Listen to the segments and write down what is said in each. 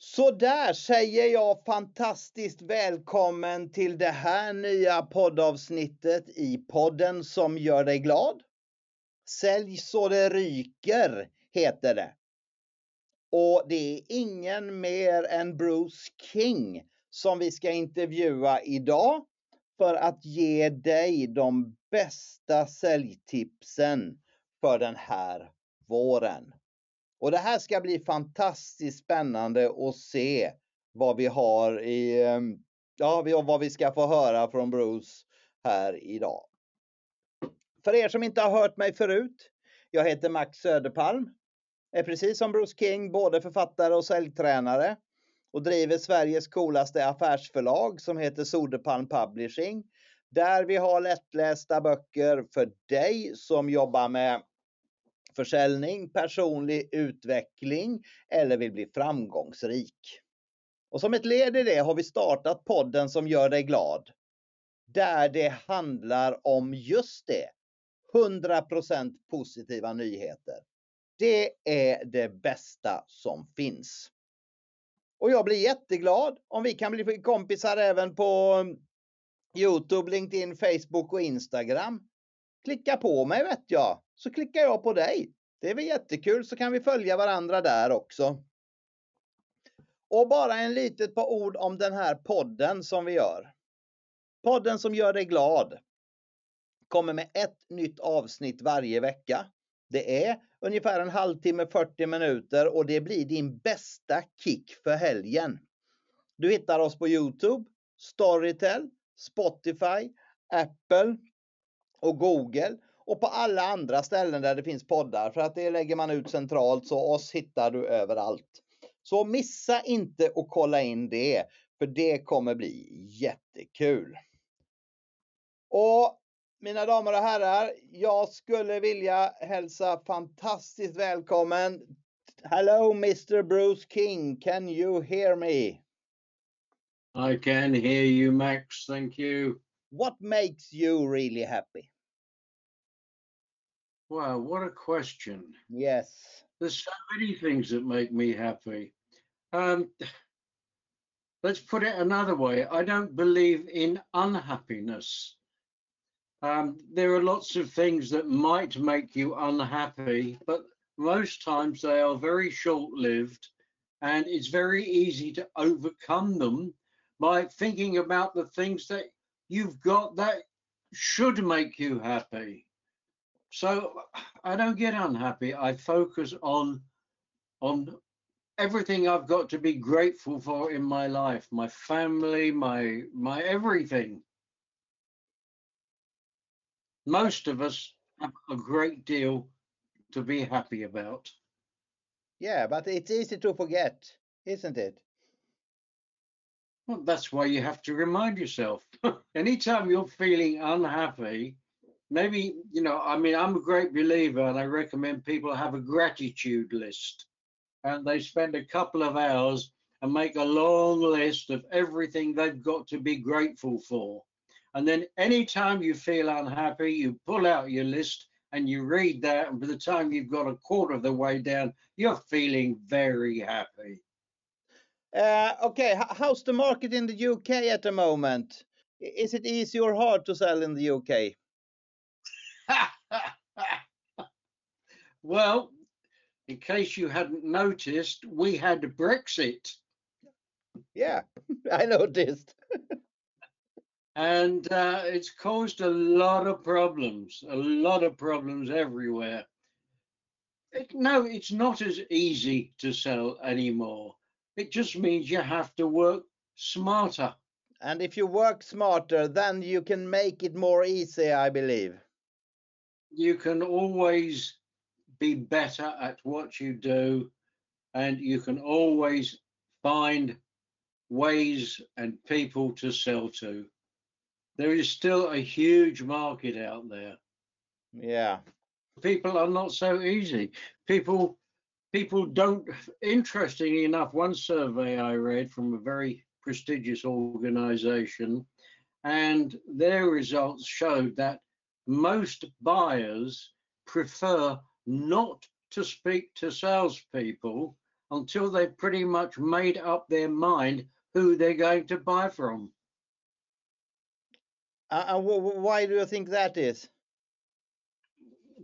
Så där säger jag fantastiskt välkommen till det här nya poddavsnittet i podden som gör dig glad. Sälj så det ryker heter det. Och det är ingen mer än Bruce King som vi ska intervjua idag för att ge dig de bästa säljtipsen för den här våren. Och det här ska bli fantastiskt spännande att se vad vi har i, ehm, ja, vad vi ska få höra från Bruce här idag. För er som inte har hört mig förut. Jag heter Max Söderpalm. Är precis som Bruce King både författare och säljtränare och driver Sveriges coolaste affärsförlag som heter Soderpalm Publishing. Där vi har lättlästa böcker för dig som jobbar med försäljning, personlig utveckling eller vill bli framgångsrik. Och som ett led i det har vi startat podden som gör dig glad. Där det handlar om just det. 100% positiva nyheter. Det är det bästa som finns. Och jag blir jätteglad om vi kan bli kompisar även på um, Youtube, LinkedIn, Facebook och Instagram. Klicka på mig vet jag, så klickar jag på dig. Det är väl jättekul så kan vi följa varandra där också. Och bara en litet par ord om den här podden som vi gör. Podden som gör dig glad kommer med ett nytt avsnitt varje vecka. Det är ungefär en halvtimme, 40 minuter och det blir din bästa kick för helgen. Du hittar oss på Youtube, Storytel, Spotify, Apple och Google och på alla andra ställen där det finns poddar för att det lägger man ut centralt så oss hittar du överallt. Så missa inte att kolla in det för det kommer bli jättekul. Och mina damer och herrar, jag skulle vilja hälsa fantastiskt välkommen. Hello Mr Bruce King, can you hear me? I can hear you Max, thank you. What makes you really happy? Wow, what a question. Yes. There's so many things that make me happy. Um, let's put it another way. I don't believe in unhappiness. Um, there are lots of things that might make you unhappy, but most times they are very short lived and it's very easy to overcome them by thinking about the things that you've got that should make you happy. So I don't get unhappy. I focus on on everything I've got to be grateful for in my life, my family, my my everything most of us have a great deal to be happy about. Yeah, but it's easy to forget, isn't it? Well, that's why you have to remind yourself. Anytime you're feeling unhappy, maybe, you know, I mean, I'm a great believer and I recommend people have a gratitude list. And they spend a couple of hours and make a long list of everything they've got to be grateful for. And then anytime you feel unhappy, you pull out your list and you read that. And by the time you've got a quarter of the way down, you're feeling very happy. Uh, okay, how's the market in the UK at the moment? Is it easy or hard to sell in the UK? well, in case you hadn't noticed, we had Brexit. Yeah, I noticed. and uh, it's caused a lot of problems, a lot of problems everywhere. It, no, it's not as easy to sell anymore. It just means you have to work smarter. And if you work smarter, then you can make it more easy, I believe. You can always be better at what you do, and you can always find ways and people to sell to. There is still a huge market out there. Yeah. People are not so easy. People people don't interestingly enough one survey I read from a very prestigious organization and their results showed that most buyers prefer not to speak to salespeople until they've pretty much made up their mind who they're going to buy from. Uh, why do you think that is?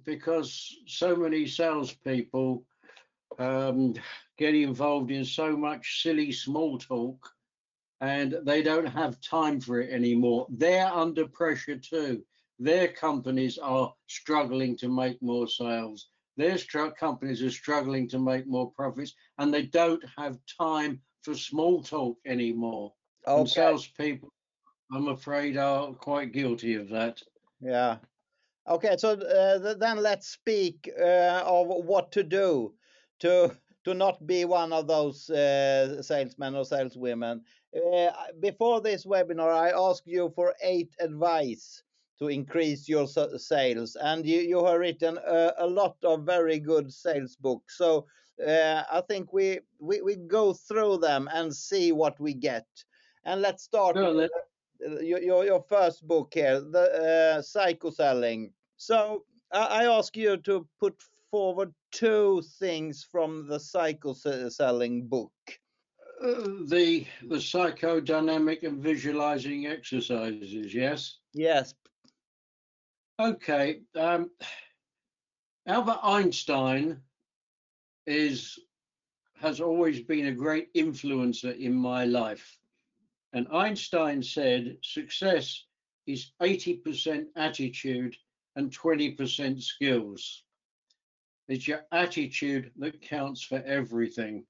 Because so many salespeople um, get involved in so much silly small talk and they don't have time for it anymore. They're under pressure too. Their companies are struggling to make more sales. Their companies are struggling to make more profits and they don't have time for small talk anymore. Okay. And salespeople, I'm afraid, are quite guilty of that. Yeah. Okay, so uh, then let's speak uh, of what to do to to not be one of those uh, salesmen or saleswomen. Uh, before this webinar, I asked you for eight advice to increase your sales, and you, you have written a, a lot of very good sales books. So uh, I think we, we we go through them and see what we get. And let's start no, let your, your, your first book here, the uh, psycho selling. So I, I ask you to put forward two things from the psycho selling book. Uh, the the psychodynamic and visualizing exercises yes yes okay um, albert einstein is has always been a great influencer in my life. And Einstein said success is 80% attitude and 20% skills. It's your attitude that counts for everything,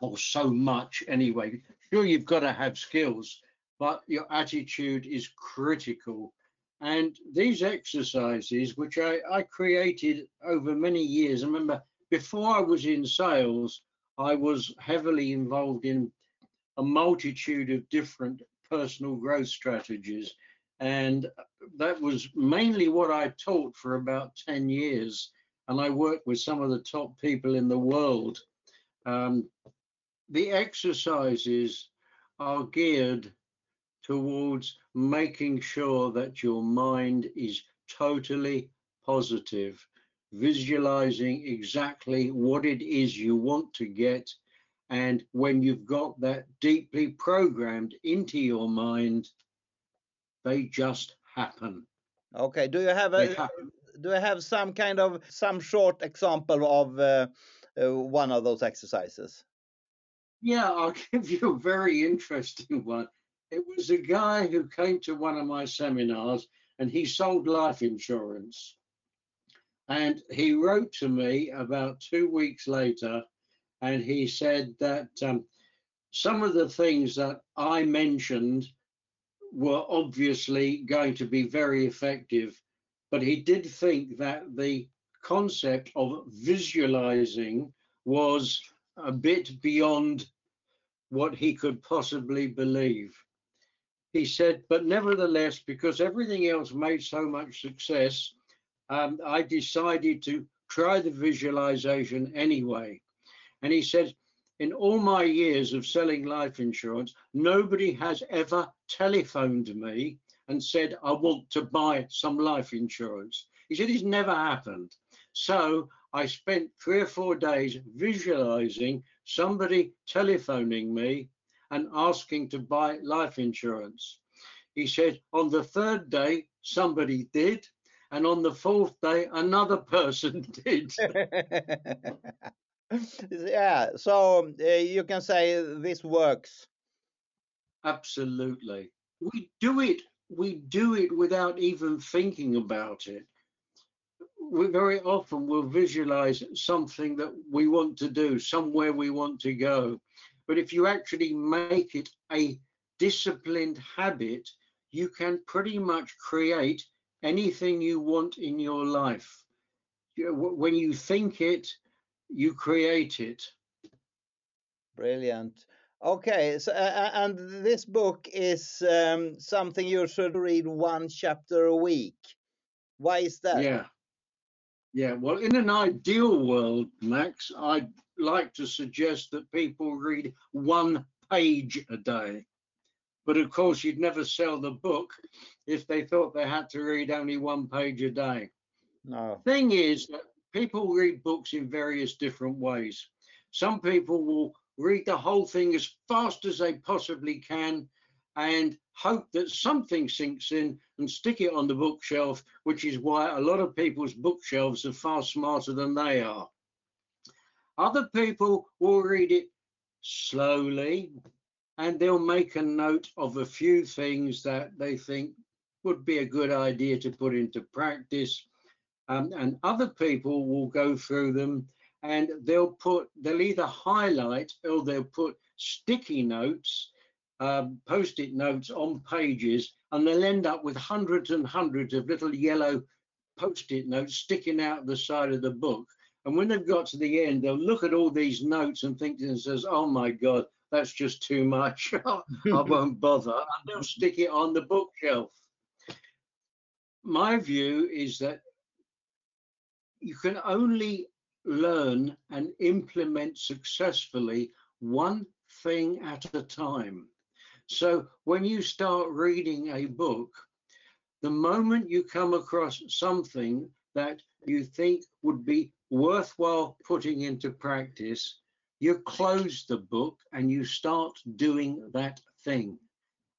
or so much anyway. Sure, you've got to have skills, but your attitude is critical. And these exercises, which I, I created over many years, I remember before I was in sales, I was heavily involved in a multitude of different personal growth strategies. And that was mainly what I taught for about 10 years. And I worked with some of the top people in the world. Um, the exercises are geared towards making sure that your mind is totally positive visualizing exactly what it is you want to get. And when you've got that deeply programmed into your mind, they just happen. Okay. Do you have a do I have some kind of some short example of uh, uh, one of those exercises? Yeah, I'll give you a very interesting one. It was a guy who came to one of my seminars and he sold life insurance. And he wrote to me about two weeks later, and he said that um, some of the things that I mentioned were obviously going to be very effective, but he did think that the concept of visualizing was a bit beyond what he could possibly believe. He said, but nevertheless, because everything else made so much success, um, I decided to try the visualization anyway. And he said, in all my years of selling life insurance, nobody has ever telephoned me and said, I want to buy some life insurance. He said, it's never happened. So I spent three or four days visualizing somebody telephoning me and asking to buy life insurance. He said, on the third day, somebody did and on the fourth day another person did yeah so uh, you can say this works absolutely we do it we do it without even thinking about it. We very often will visualize something that we want to do, somewhere we want to go. But if you actually make it a disciplined habit, you can pretty much create anything you want in your life. When you think it, you create it. Brilliant. Okay, so uh, and this book is um, something you should read one chapter a week. Why is that? Yeah. Yeah, well, in an ideal world, Max, I'd like to suggest that people read one page a day. But of course, you'd never sell the book if they thought they had to read only one page a day. No. Thing is that people read books in various different ways. Some people will read the whole thing as fast as they possibly can and hope that something sinks in and stick it on the bookshelf, which is why a lot of people's bookshelves are far smarter than they are. Other people will read it slowly and they'll make a note of a few things that they think would be a good idea to put into practice. Um, and other people will go through them and they'll put, they'll either highlight or they'll put sticky notes, um, post-it notes on pages, and they'll end up with hundreds and hundreds of little yellow post-it notes sticking out the side of the book. And when they've got to the end, they'll look at all these notes and think to themselves, oh my God, that's just too much. I won't bother. And they'll stick it on the bookshelf. My view is that you can only learn and implement successfully one thing at a time. So when you start reading a book, the moment you come across something that you think would be worthwhile putting into practice, you close the book and you start doing that thing.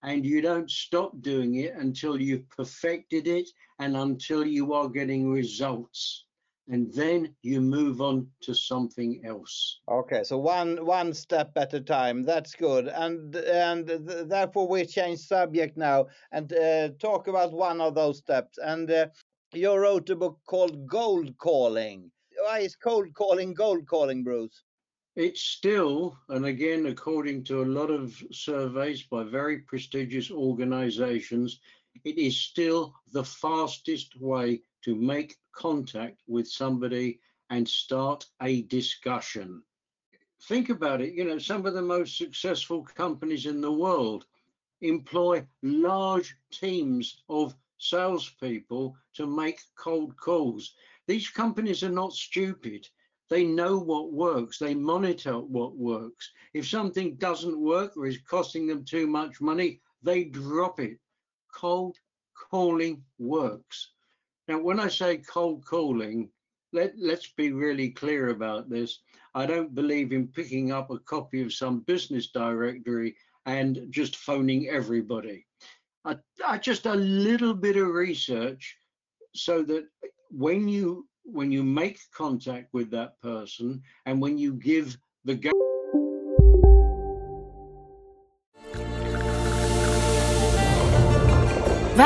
And you don't stop doing it until you've perfected it and until you are getting results. And then you move on to something else. Okay, so one one step at a time. That's good. And and th therefore we change subject now and uh, talk about one of those steps. And uh, you wrote a book called Gold Calling. Why is cold calling gold calling, Bruce? It's still, and again, according to a lot of surveys by very prestigious organizations, it is still the fastest way to make contact with somebody and start a discussion. Think about it, you know, some of the most successful companies in the world employ large teams of salespeople to make cold calls. These companies are not stupid. They know what works. They monitor what works. If something doesn't work or is costing them too much money, they drop it. Cold calling works. Now, when I say cold calling, let, let's be really clear about this. I don't believe in picking up a copy of some business directory and just phoning everybody. I, I just a little bit of research so that when you when you make contact with that person and when you give the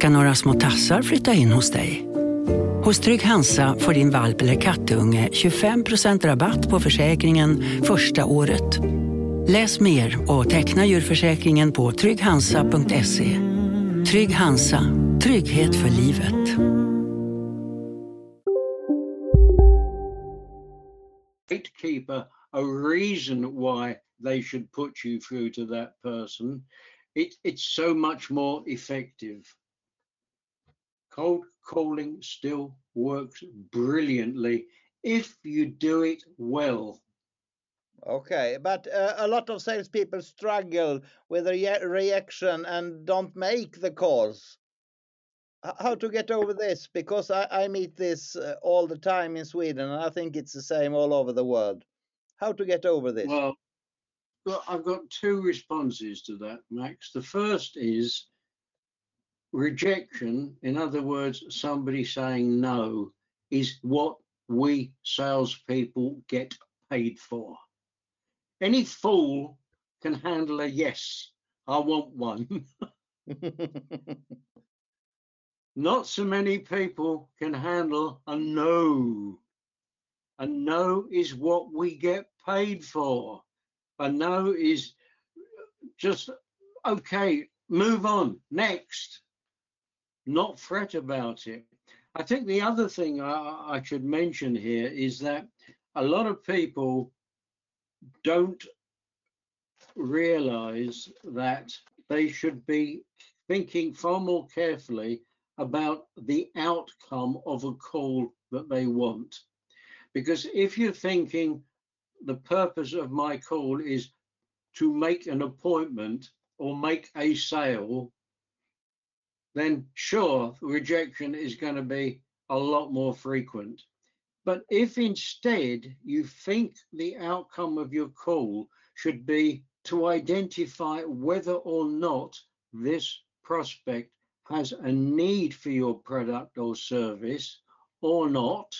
Ska några små tassar flytta in hos dig? Hos Trygg Hansa får din valp eller kattunge 25% rabatt på försäkringen första året. Läs mer och teckna djurförsäkringen på trygghansa.se. Trygg Hansa Trygghet för livet. Gatekeeper a reason why they should put you through to that person. It, it's so much more effective. Cold calling still works brilliantly if you do it well. Okay, but uh, a lot of salespeople struggle with the re reaction and don't make the calls. How to get over this? Because I, I meet this uh, all the time in Sweden, and I think it's the same all over the world. How to get over this? Well, well, I've got two responses to that, Max. The first is rejection, in other words, somebody saying no, is what we salespeople get paid for. Any fool can handle a yes, I want one. Not so many people can handle a no. A no is what we get paid for. A no is just, okay, move on, next. Not fret about it. I think the other thing I, I should mention here is that a lot of people don't realize that they should be thinking far more carefully about the outcome of a call that they want. Because if you're thinking the purpose of my call is to make an appointment or make a sale, then sure, rejection is going to be a lot more frequent. But if instead you think the outcome of your call should be to identify whether or not this prospect has a need for your product or service or not,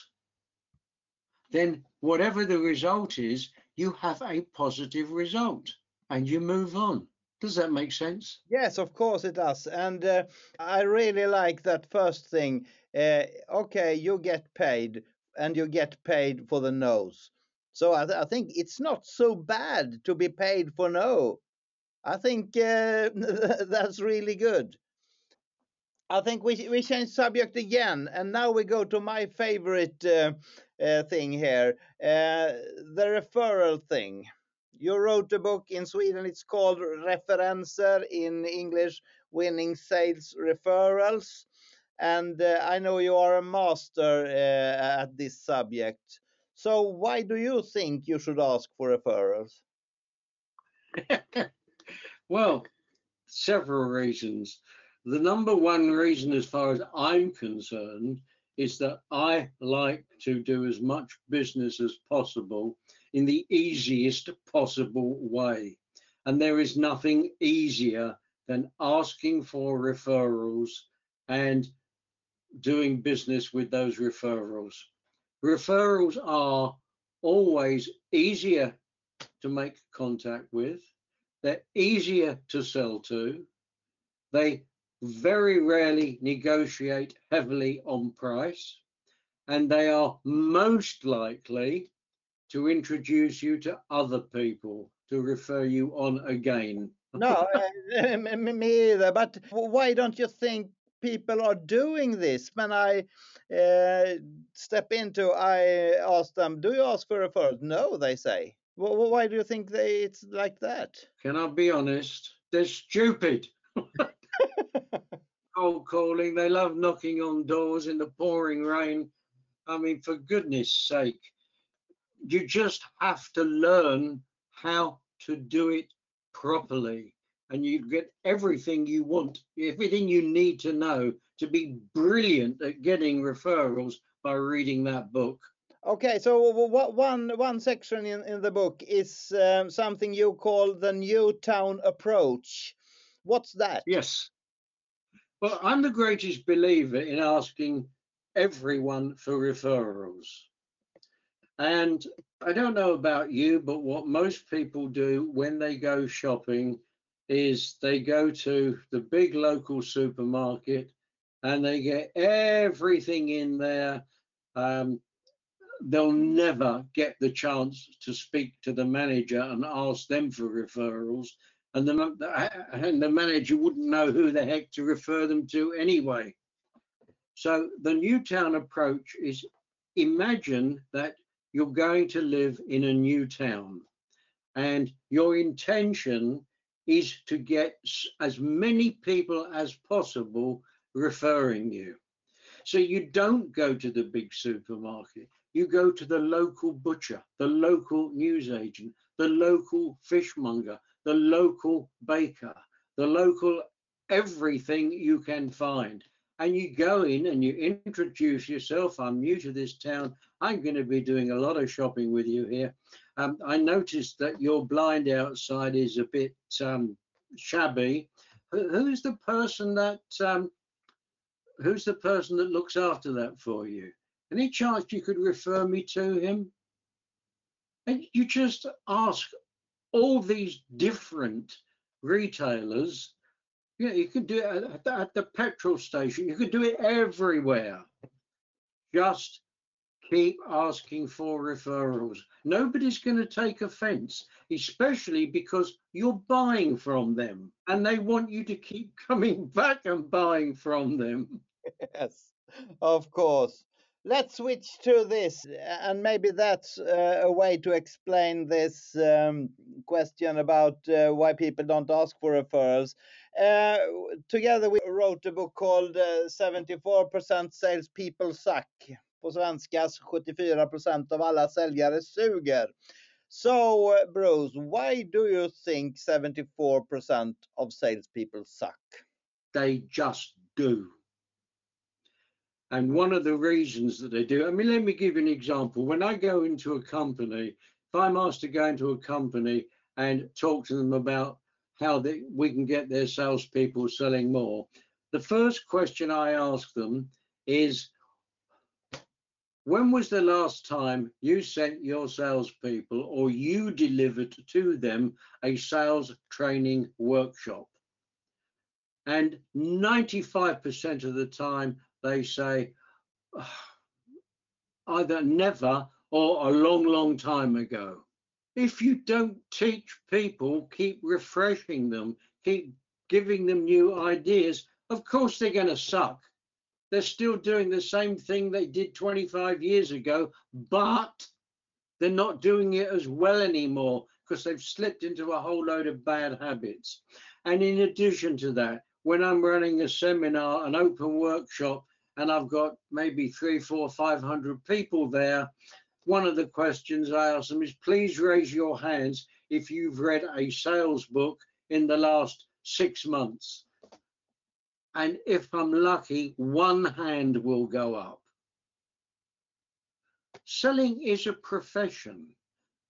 then whatever the result is, you have a positive result and you move on. Does that make sense? Yes, of course it does. And uh, I really like that first thing. Uh, okay, you get paid and you get paid for the no's. So I, th I think it's not so bad to be paid for no. I think uh, that's really good. I think we we change subject again, and now we go to my favorite uh, uh, thing here, uh, the referral thing. You wrote a book in Sweden. It's called Referenser in English, winning sales referrals. And uh, I know you are a master uh, at this subject. So why do you think you should ask for referrals? well, several reasons. The number one reason, as far as I'm concerned, is that I like to do as much business as possible in the easiest possible way. And there is nothing easier than asking for referrals and doing business with those referrals. Referrals are always easier to make contact with, they're easier to sell to, they very rarely negotiate heavily on price, and they are most likely to introduce you to other people to refer you on again. no, uh, me either. But why don't you think people are doing this? When I uh, step into, I ask them, "Do you ask for referrals?" No, they say. Well, why do you think they it's like that? Can I be honest? They're stupid. Cold calling. They love knocking on doors in the pouring rain. I mean, for goodness sake, you just have to learn how to do it properly. And you get everything you want, everything you need to know to be brilliant at getting referrals by reading that book. Okay, so one one section in, in the book is um, something you call the new town approach. What's that? Yes. Well, I'm the greatest believer in asking everyone for referrals. And I don't know about you, but what most people do when they go shopping is they go to the big local supermarket and they get everything in there. Um, they'll never get the chance to speak to the manager and ask them for referrals and the, and the manager wouldn't know who the heck to refer them to anyway. So the Newtown approach is imagine that you're going to live in a new town and your intention is to get as many people as possible referring you. So you don't go to the big supermarket, you go to the local butcher, the local newsagent, the local fishmonger, the local baker, the local everything you can find. And you go in and you introduce yourself. I'm new to this town. I'm going to be doing a lot of shopping with you here. Um, I noticed that your blind outside is a bit um, shabby. who's the person that um, who's the person that looks after that for you? Any chance you could refer me to him? And you just ask all these different retailers. Yeah, you could do it at the, at the petrol station. You could do it everywhere. Just keep asking for referrals. Nobody's going to take offense, especially because you're buying from them and they want you to keep coming back and buying from them. Yes, of course. Let's switch to this, and maybe that's uh, a way to explain this um, question about uh, why people don't ask for referrals. Uh, together, we wrote a book called 74% Salespeople Suck. På svenska, 74% av alla säljare suger. So, Bruce, why do you think 74% of salespeople suck? They just do. And one of the reasons that they do, I mean, let me give you an example. When I go into a company, if I'm asked to go into a company and talk to them about how they, we can get their salespeople selling more, the first question I ask them is, when was the last time you sent your salespeople or you delivered to them a sales training workshop? And 95% of the time, they say ah, either never or a long, long time ago. If you don't teach people, keep refreshing them, keep giving them new ideas, of course they're going to suck. They're still doing the same thing they did 25 years ago, but they're not doing it as well anymore because they've slipped into a whole load of bad habits. And in addition to that, when I'm running a seminar, an open workshop, and I've got maybe three, four, five hundred people there, one of the questions I ask them is please raise your hands if you've read a sales book in the last six months. And if I'm lucky, one hand will go up. Selling is a profession.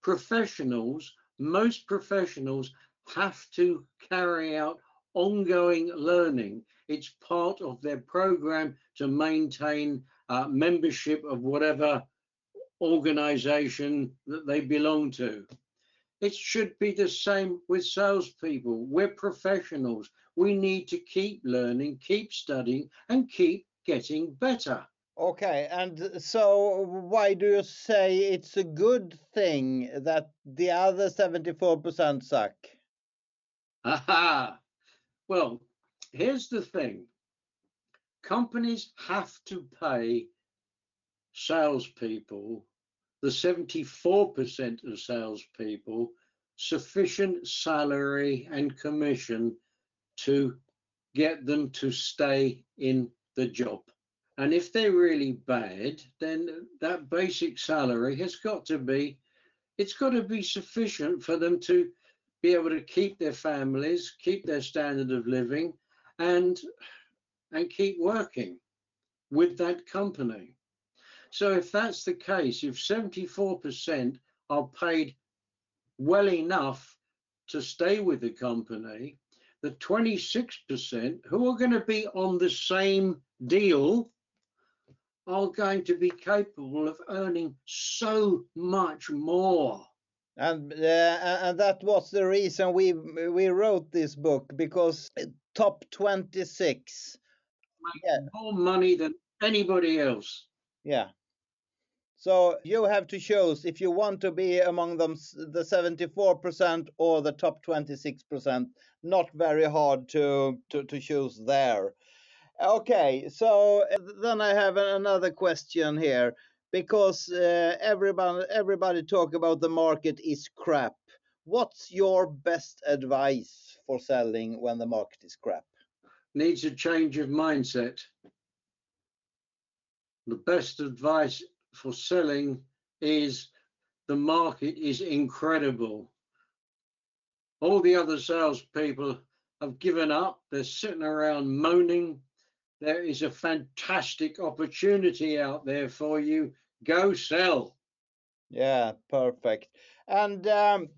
Professionals, most professionals have to carry out ongoing learning. It's part of their program to maintain uh, membership of whatever organization that they belong to. It should be the same with salespeople. We're professionals. We need to keep learning, keep studying, and keep getting better. Okay, and so why do you say it's a good thing that the other 74% suck? Aha! Well, here's the thing companies have to pay salespeople, the 74% of salespeople, sufficient salary and commission to get them to stay in the job. And if they're really bad, then that basic salary has got to be, it's got to be sufficient for them to be able to keep their families, keep their standard of living, and and keep working with that company. So if that's the case, if 74% are paid well enough to stay with the company, the 26% who are going to be on the same deal are going to be capable of earning so much more and uh, and that was the reason we we wrote this book because top 26 yeah. more money than anybody else. Yeah. So you have to choose if you want to be among them the 74% or the top 26% not very hard to to, to choose there. Okay so then i have another question here because uh, everybody everybody talk about the market is crap. What's your best advice for selling when the market is crap? Needs a change of mindset. The best advice for selling is the market is incredible. all the other salespeople have given up. They're sitting around moaning. There is a fantastic opportunity out there for you. Go sell. Yeah, perfect. And um,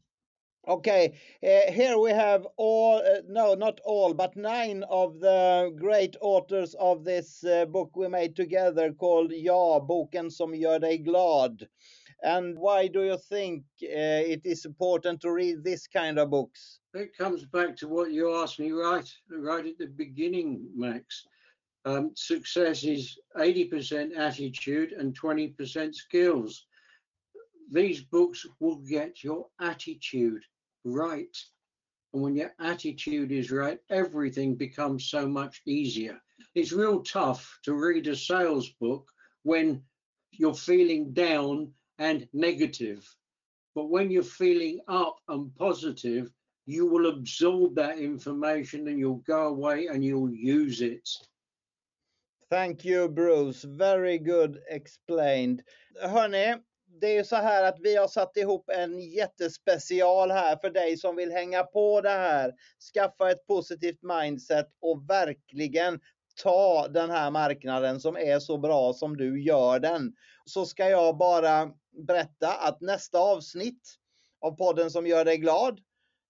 okay, uh, here we have all, uh, no, not all, but nine of the great authors of this uh, book we made together called Ja, boken som gör dig glad. And why do you think uh, it is important to read this kind of books? It comes back to what you asked me right, right at the beginning, Max. Um, success is 80% attitude and 20% skills. These books will get your attitude right. And when your attitude is right, everything becomes so much easier. It's real tough to read a sales book when you're feeling down and negative. But when you're feeling up and positive, you will absorb that information and you'll go away and you'll use it. Thank you Bruce, very good explained. Hörni, det är ju så här att vi har satt ihop en jättespecial här för dig som vill hänga på det här. Skaffa ett positivt mindset och verkligen ta den här marknaden som är så bra som du gör den. Så ska jag bara berätta att nästa avsnitt av podden som gör dig glad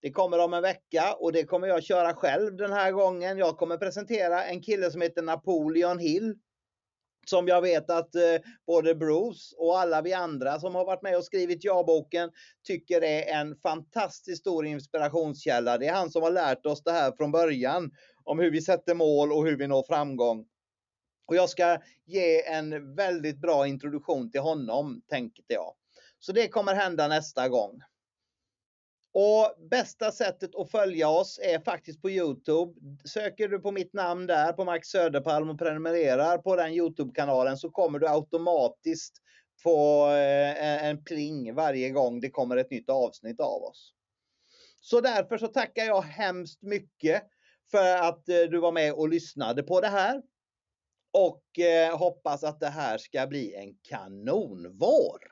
det kommer om en vecka och det kommer jag köra själv den här gången. Jag kommer presentera en kille som heter Napoleon Hill. Som jag vet att eh, både Bruce och alla vi andra som har varit med och skrivit ja-boken tycker är en fantastiskt stor inspirationskälla. Det är han som har lärt oss det här från början om hur vi sätter mål och hur vi når framgång. Och jag ska ge en väldigt bra introduktion till honom, tänkte jag. Så det kommer hända nästa gång. Och bästa sättet att följa oss är faktiskt på Youtube. Söker du på mitt namn där, på Max Söderpalm och prenumererar på den Youtube-kanalen så kommer du automatiskt få eh, en pling varje gång det kommer ett nytt avsnitt av oss. Så därför så tackar jag hemskt mycket för att eh, du var med och lyssnade på det här. Och eh, hoppas att det här ska bli en kanonvår.